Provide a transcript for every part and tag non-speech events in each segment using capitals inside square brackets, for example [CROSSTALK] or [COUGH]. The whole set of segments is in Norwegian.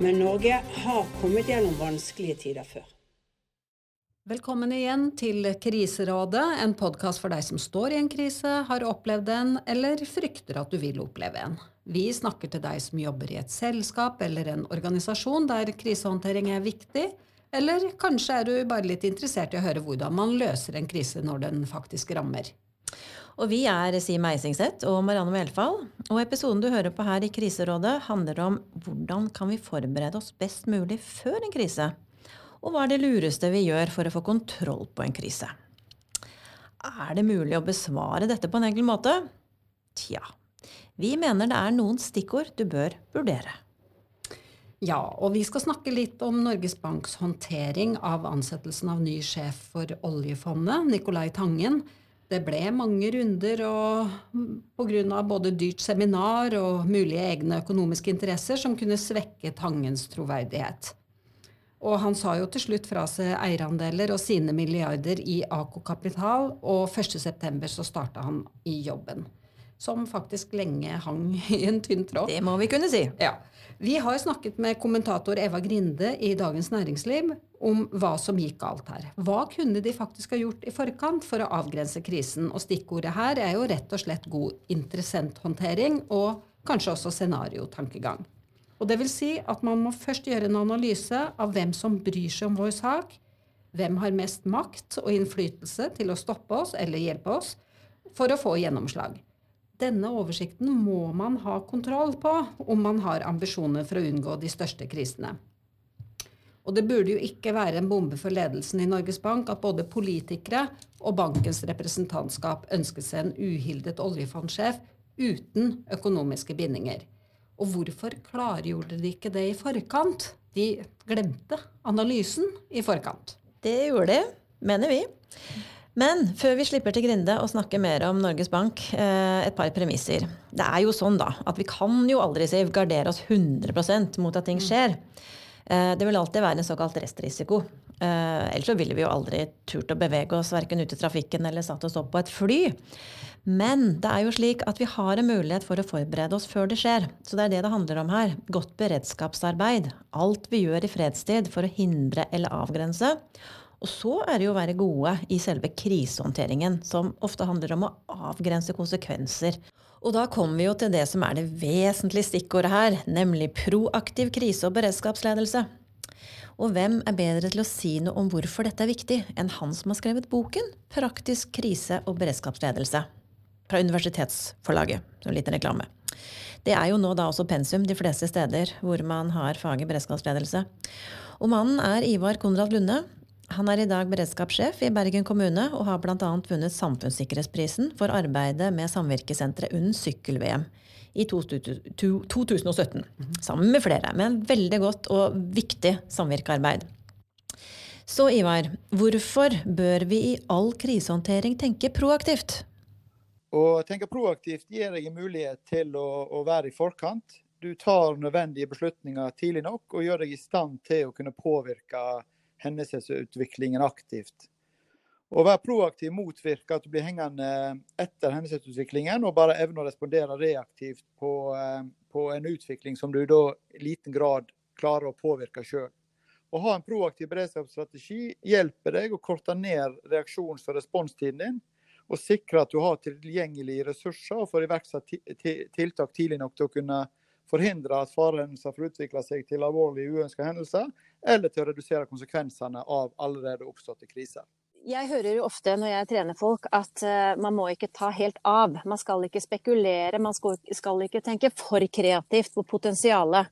Men Norge har kommet gjennom vanskelige tider før. Velkommen igjen til Kriserådet, en podkast for deg som står i en krise, har opplevd en eller frykter at du vil oppleve en. Vi snakker til deg som jobber i et selskap eller en organisasjon der krisehåndtering er viktig, eller kanskje er du bare litt interessert i å høre hvordan man løser en krise når den faktisk rammer. Og vi er Siv Meisingseth og Marianne Melfall. Og episoden du hører på her i Kriserådet, handler om hvordan kan vi forberede oss best mulig før en krise? Og hva er det lureste vi gjør for å få kontroll på en krise? Er det mulig å besvare dette på en enkel måte? Tja. Vi mener det er noen stikkord du bør vurdere. Ja, og vi skal snakke litt om Norges Banks håndtering av ansettelsen av ny sjef for oljefondet, Nicolai Tangen. Det ble mange runder og pga. både dyrt seminar og mulige egne økonomiske interesser som kunne svekke Tangens troverdighet. Og han sa jo til slutt fra seg eierandeler og sine milliarder i AK Kapital, og 1.9. så starta han i jobben. Som faktisk lenge hang i en tynn tråd. Det må vi kunne si. Ja. Vi har snakket med kommentator Eva Grinde i Dagens Næringsliv om hva som gikk galt her. Hva kunne de faktisk ha gjort i forkant for å avgrense krisen? Og stikkordet her er jo rett og slett god interessenthåndtering og kanskje også scenariotankegang. Og det vil si at man må først gjøre en analyse av hvem som bryr seg om vår sak. Hvem har mest makt og innflytelse til å stoppe oss eller hjelpe oss for å få gjennomslag. Denne oversikten må man ha kontroll på om man har ambisjoner for å unngå de største krisene. Og det burde jo ikke være en bombe for ledelsen i Norges Bank at både politikere og bankens representantskap ønsket seg en uhildet oljefondsjef uten økonomiske bindinger. Og hvorfor klargjorde de ikke det i forkant? De glemte analysen i forkant. Det gjorde de, mener vi. Men før vi slipper til Grinde og snakker mer om Norges Bank, eh, et par premisser. Det er jo sånn da, at vi kan jo aldri si, gardere oss 100% mot at ting skjer. Eh, det vil alltid være en såkalt restrisiko. Eh, ellers så ville vi jo aldri turt å bevege oss verken ut i trafikken eller satt oss opp på et fly. Men det er jo slik at vi har en mulighet for å forberede oss før det skjer. Så det er det det handler om her. Godt beredskapsarbeid. Alt vi gjør i fredstid for å hindre eller avgrense. Og så er det jo å være gode i selve krisehåndteringen, som ofte handler om å avgrense konsekvenser. Og da kommer vi jo til det som er det vesentlige stikkordet her, nemlig proaktiv krise- og beredskapsledelse. Og hvem er bedre til å si noe om hvorfor dette er viktig, enn han som har skrevet boken Praktisk krise- og beredskapsledelse? Fra Universitetsforlaget. En liten reklame. Det er jo nå da også pensum de fleste steder hvor man har faget beredskapsledelse. Og mannen er Ivar Konrad Lunde, han er i dag beredskapssjef i Bergen kommune og har bl.a. vunnet Samfunnssikkerhetsprisen for arbeidet med samvirkesenteret UNN sykkel-VM i 2017. Sammen med flere. Med en veldig godt og viktig samvirkearbeid. Så Ivar, hvorfor bør vi i all krisehåndtering tenke proaktivt? Å tenke proaktivt gir deg mulighet til å, å være i forkant. Du tar nødvendige beslutninger tidlig nok og gjør deg i stand til å kunne påvirke hendelsesutviklingen aktivt. Å være proaktiv motvirker at du blir hengende etter hendelsesutviklingen og bare evner å respondere reaktivt på, eh, på en utvikling som du da i liten grad klarer å påvirke sjøl. Å ha en proaktiv beredskapsstrategi hjelper deg å korte ned reaksjons- og responstiden din, og sikre at du har tilgjengelige ressurser og får iverksatt tiltak tidlig nok til å kunne forhindre at farehendelser får utvikle seg til alvorlige uønska hendelser, eller til å redusere konsekvensene av allerede oppståtte kriser. Jeg hører jo ofte når jeg trener folk at uh, man må ikke ta helt av. Man skal ikke spekulere, man skal, ikke tenke for kreativt på potensialet.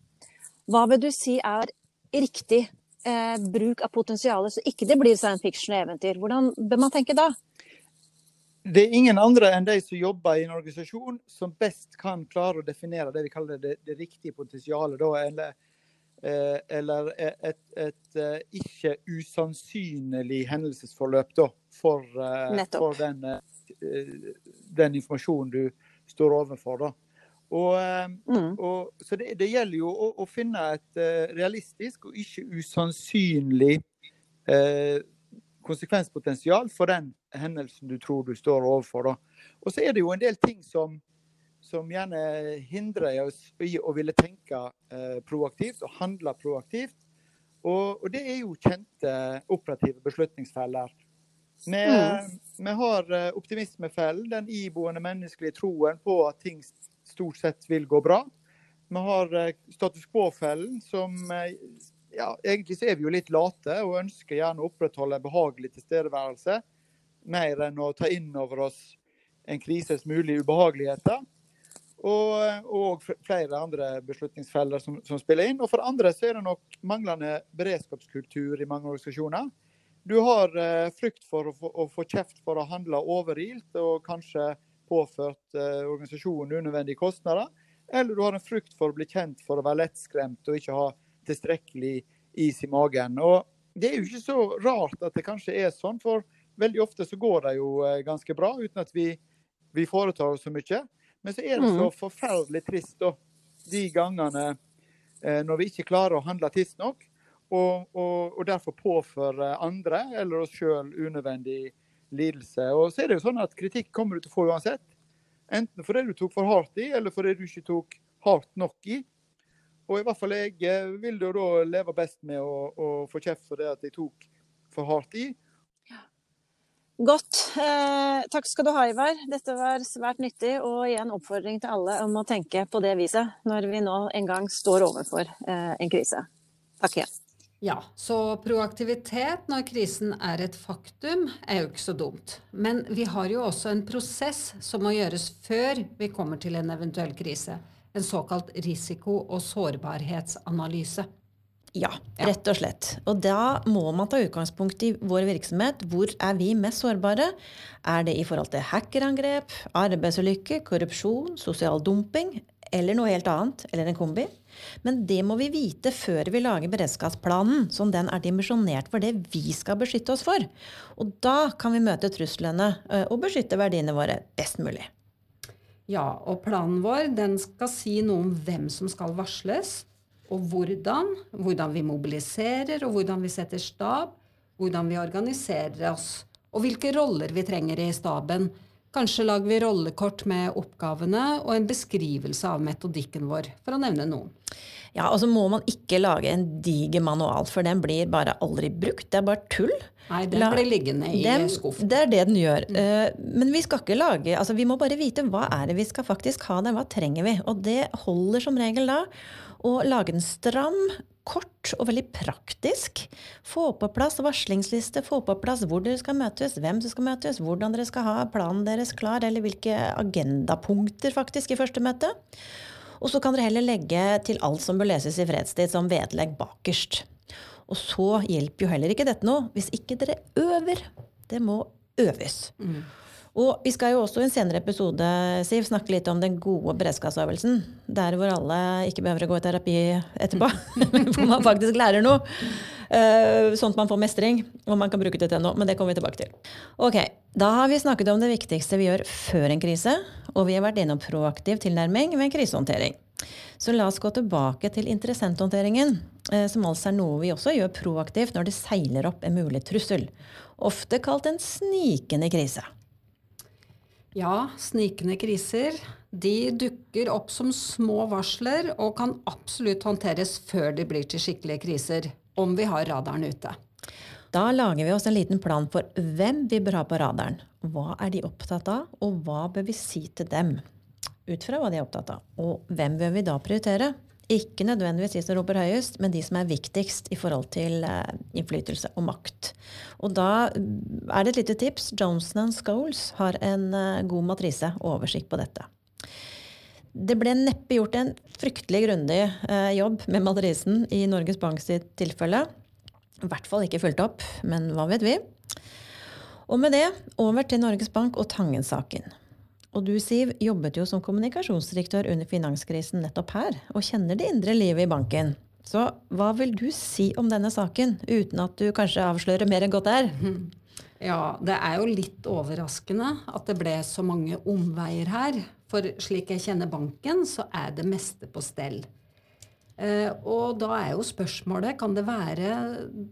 Hva vil du si er riktig eh, bruk av potensialet, så ikke det blir science fiction og eventyr? Hvordan bør man tenke da? Det er ingen andre enn de som jobber i en organisasjon som best kan klare å definere det vi kaller det, det riktige potensialet. Da, eller eh, eller et, et, et eh, ikke usannsynlig hendelsesforløp da, for, eh, for den, eh, den informasjonen du står overfor. Da. Og, Mm. og, så det, det gjelder jo å, å finne et realistisk og ikke usannsynlig eh, konsekvenspotensial for den hendelsen du tror du står overfor. Da. Og så er det jo en del ting som, som gjerne hindrer oss i å ville tenke eh, proaktivt og handle proaktivt. Og, og det er jo kjente operative beslutningsfeller. Vi, Mm. vi har eh, optimismefellen, den iboende menneskelige troen på at ting stort sett vil gå bra. Vi har eh, status quo-fellen, som eh, ja, Egentlig så er vi jo litt late og ønsker gjerne å opprettholde en behagelig tilstedeværelse. Mer enn å ta inn over oss en krises mulige ubehageligheter. Og, og flere andre beslutningsfeller som, som spiller inn. Og for andre så er det nok manglende beredskapskultur i mange organisasjoner. Du har eh, frykt for å få, å få kjeft for å handle overilt og kanskje påført eh, organisasjonen unødvendige kostnader. Eller du har en frykt for å bli kjent for å være lettskremt og ikke ha tilstrekkelig is i magen. Og det er jo ikke så rart at det kanskje er sånn, for veldig ofte så går det jo eh, ganske bra uten at vi, vi foretar oss så mye. Men så er det så Mm. forferdelig trist da, de gangene eh, når vi ikke klarer å handle tidsnok, og, og, og derfor påføre andre eller oss sjøl unødvendig lidelse. Og så er det jo sånn at kritikk kommer du til å få uansett. Enten fordi du tok for hardt i, eller fordi du ikke tok hardt nok i. Og i hvert fall jeg eh, vil jo da leve best med å, å få kjeft for det at jeg tok for hardt i. Godt. Eh, takk skal du ha, Ivar. Dette var svært nyttig, og igjen oppfordring til alle om å tenke på det viset når vi nå en gang står overfor eh, en krise. Takk igjen. Ja, så proaktivitet når krisen er et faktum, er jo ikke så dumt. Men vi har jo også en prosess som må gjøres før vi kommer til en eventuell krise. En såkalt risiko- og sårbarhetsanalyse. Ja, rett og slett. Og da må man ta utgangspunkt i vår virksomhet. Hvor er vi mest sårbare? Er det i forhold til hackerangrep, arbeidsulykke, korrupsjon, sosial dumping eller noe helt annet, eller en kombi? Men det må vi vite før vi lager beredskapsplanen, som den er dimensjonert for det vi skal beskytte oss for. Og da kan vi møte truslene og beskytte verdiene våre best mulig. Ja, og planen vår den skal si noe om hvem som skal varsles, og hvordan. Hvordan vi mobiliserer, og hvordan vi setter stab. Hvordan vi organiserer oss, og hvilke roller vi trenger i staben. Kanskje lager vi rollekort med oppgavene og en beskrivelse av metodikken vår, for å nevne noen. Ja, og så må man ikke lage en diger manual, for den blir bare aldri brukt. Det er bare tull. Nei, den La- blir liggende i Den- skuffen. Det er det den gjør. Eh, Men vi skal ikke lage altså Vi må bare vite hva er det vi skal faktisk ha der, hva trenger vi? Og det holder som regel da å lage den stram, kort og veldig praktisk. Få på plass varslingsliste, få på plass hvor dere skal møtes, hvem som skal møtes, hvordan dere skal ha planen deres klar, eller hvilke agendapunkter faktisk i første møte. Og så kan dere heller legge til alt som bør leses i fredstid, som vedlegg bakerst. Og så hjelper jo heller ikke dette noe hvis ikke dere øver. Det må øves. Og vi skal jo også i en senere episode Siv, snakke litt om den gode beredskapsøvelsen. Der hvor alle ikke behøver å gå i terapi etterpå. [LAUGHS] hvor man faktisk lærer noe. Eh, sånn at man får mestring, og man kan bruke det til noe. Men det kommer vi tilbake til. Ok, Da har vi snakket om det viktigste vi gjør før en krise. Og vi har vært innom proaktiv tilnærming ved en krisehåndtering. Så la oss gå tilbake til interessenthåndteringen, eh, som altså er noe vi også gjør proaktivt når det seiler opp en mulig trussel. Ofte kalt en snikende krise. Ja, snikende kriser de dukker opp som små varsler og kan absolutt håndteres før de blir til skikkelige kriser, om vi har radaren ute. Da lager vi oss en liten plan for hvem vi bør ha på radaren. Hva er de opptatt av, og hva bør vi si til dem? Ut fra hva de er opptatt av. Og hvem bør vi da prioritere? Ikke nødvendigvis de som roper høyest, men de som er viktigst i forhold til eh, innflytelse og makt. Og da mm, er det et lite tips. Johnson Scholes har en eh, god matrise, og oversikt på dette. Det ble neppe gjort en fryktelig grundig eh, jobb med matrisen i Norges Bank sitt tilfelle. I hvert fall ikke fulgt opp, men hva vet vi? Og med det over til Norges Bank og Tangen-saken. Og du, Siv, jobbet jo som kommunikasjonsdirektør under finanskrisen nettopp her, og kjenner det indre livet i banken. Så hva vil du si om denne saken, uten at du kanskje avslører mer enn godt er? [LAUGHS] Ja, det er jo litt overraskende at det ble så mange omveier her. For slik jeg kjenner banken, så er det meste på stell. Eh, og da er jo spørsmålet kan det være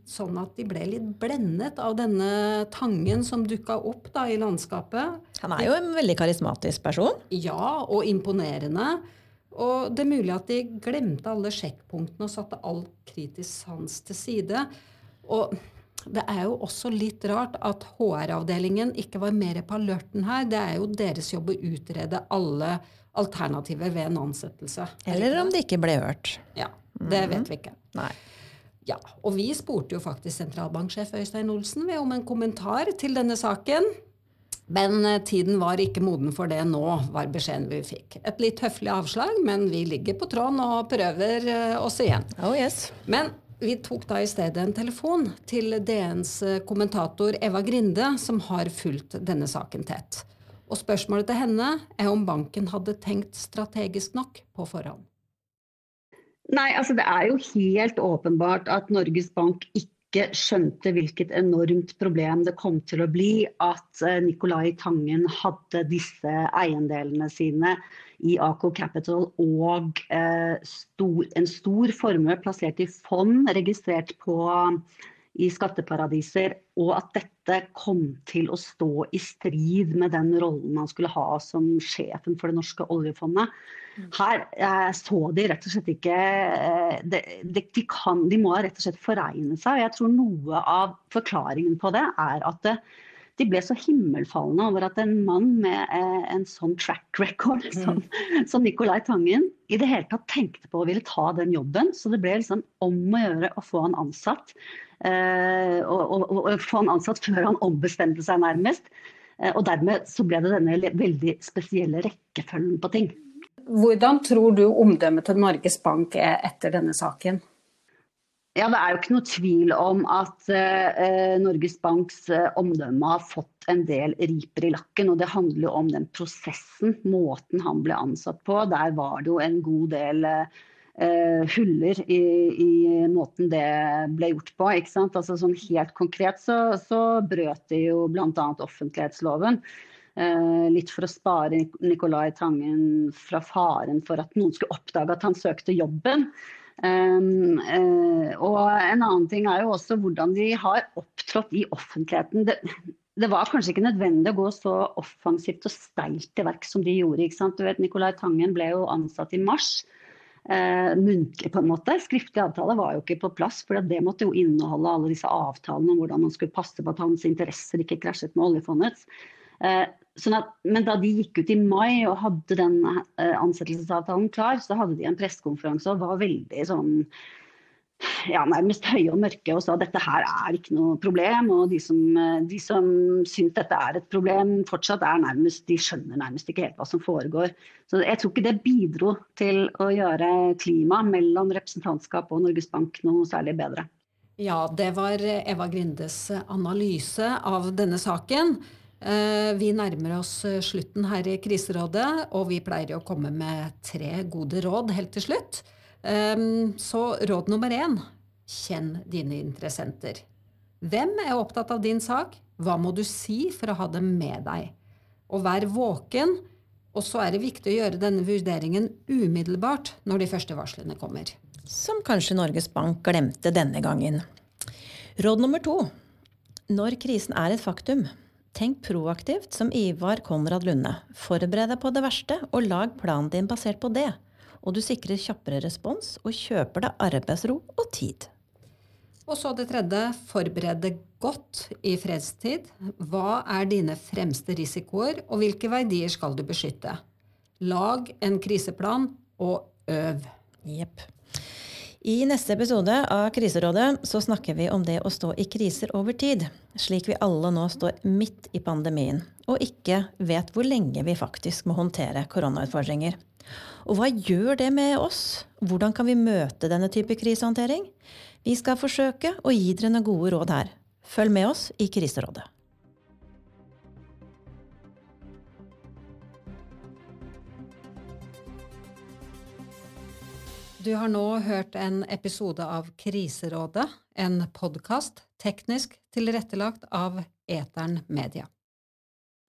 sånn at de ble litt blendet av denne Tangen som dukka opp da i landskapet. Han er jo en veldig karismatisk person. Ja, og imponerende. Og det er mulig at de glemte alle sjekkpunktene og satte all kritisk sans til side. Og det er jo også litt rart at HR-avdelingen ikke var mer på alerten her. Det er jo deres jobb å utrede alle alternativer ved en ansettelse. Eller om de ikke ble hørt. Ja, det Mhm. vet vi ikke. Nei. Ja, og vi spurte jo faktisk sentralbanksjef Øystein Olsen ved om en kommentar til denne saken. Men eh, tiden var ikke moden for det nå, var beskjeden vi fikk. Et litt høflig avslag, men vi ligger på tråden og prøver eh, oss igjen. Oh yes. Men vi tok da i stedet en telefon til DNs eh, kommentator Eva Grinde, som har fulgt denne saken tett. Og spørsmålet til henne er om banken hadde tenkt strategisk nok på forhånd. Nei, altså det er jo helt åpenbart at Norges Bank ikke skjønte hvilket enormt problem det kom til å bli at eh, Nicolai Tangen hadde disse eiendelene sine i AK Capital og eh, stor, en stor formue plassert i fond registrert på i skatteparadiser, og at dette kom til å stå i strid med den rollen han skulle ha som sjefen for det norske oljefondet. Her eh, så de rett og slett ikke eh, de, de, de, kan, de må rett og slett foregne seg. og Jeg tror noe av forklaringen på det er at det, de ble så himmelfalne over at en mann med eh, en sånn track record som, som Nicolai Tangen i det hele tatt tenkte på å ville ta den jobben. Så det ble liksom om å gjøre å få han ansatt. Eh, og, og, og, og få han ansatt før han ombestemte seg nærmest. Eh, og dermed så ble det denne veldig spesielle rekkefølgen på ting. Hvordan tror du omdømmet til Norges Bank er etter denne saken? Ja, Det er jo ikke noe tvil om at eh, Norges Banks eh, omdømme har fått en del riper i lakken. og Det handler jo om den prosessen, måten han ble ansatt på. Der var det jo en god del eh, huller i, i måten det ble gjort på. ikke sant? Altså sånn Helt konkret så, så brøt de jo bl.a. offentlighetsloven. Eh, litt for å spare Nicolai Tangen fra faren for at noen skulle oppdage at han søkte jobben. Um, uh, og en annen ting er jo også hvordan de har opptrådt i offentligheten. Det, det var kanskje ikke nødvendig å gå så offensivt og steilt til verks som de gjorde. ikke sant? Du vet, Nicolai Tangen ble jo ansatt i mars. Uh, muntlig på en måte. Skriftlig avtale var jo ikke på plass, for det måtte jo inneholde alle disse avtalene om hvordan man skulle passe på at hans interesser ikke krasjet med oljefondets. Uh, Sånn at, men da de gikk ut i mai og hadde den eh, ansettelsesavtalen klar, så hadde de en pressekonferanse og var veldig sånn ja, nærmest høye og mørke og sa at dette her er ikke noe problem. Og de som, eh, de som syns dette er et problem, fortsatt er nærmest De skjønner nærmest ikke helt hva som foregår. Så jeg tror ikke det bidro til å gjøre klimaet mellom representantskap og Norges Bank noe særlig bedre. Ja, det var Eva Grindes analyse av denne saken. Eh, Vi nærmer oss eh, slutten her i Kriserådet, og vi pleier å komme med tre gode råd helt til slutt. Ehm, Så råd nummer én kjenn dine interessenter. Hvem er opptatt av din sak? Hva må du si for å ha dem med deg? Og vær våken. Og så er det viktig å gjøre denne vurderingen umiddelbart når de første varslene kommer. Som kanskje Norges Bank glemte denne gangen. Råd nummer to. Når krisen er et faktum, tenk proaktivt som Ivar Konrad Lunde. Forbered deg på det verste, og lag planen din basert på det. Og du sikrer kjappere respons og kjøper deg arbeidsro og tid. Og så det tredje, forbered deg godt i fredstid. Hva er dine fremste risikoer, og hvilke verdier skal du beskytte? Lag en kriseplan, og øv. Jepp. I neste episode av Kriserådet så snakker vi om det å stå i kriser over tid, slik vi alle nå står midt i pandemien og ikke vet hvor lenge vi faktisk må håndtere koronautfordringer. Og hva gjør det med oss? Hvordan kan vi møte denne type krisehåndtering? Vi skal forsøke å gi dere noen gode råd her. Følg med oss i Kriserådet. Du har nå hørt en episode av Kriserådet, en podkast teknisk tilrettelagt av Etern Media.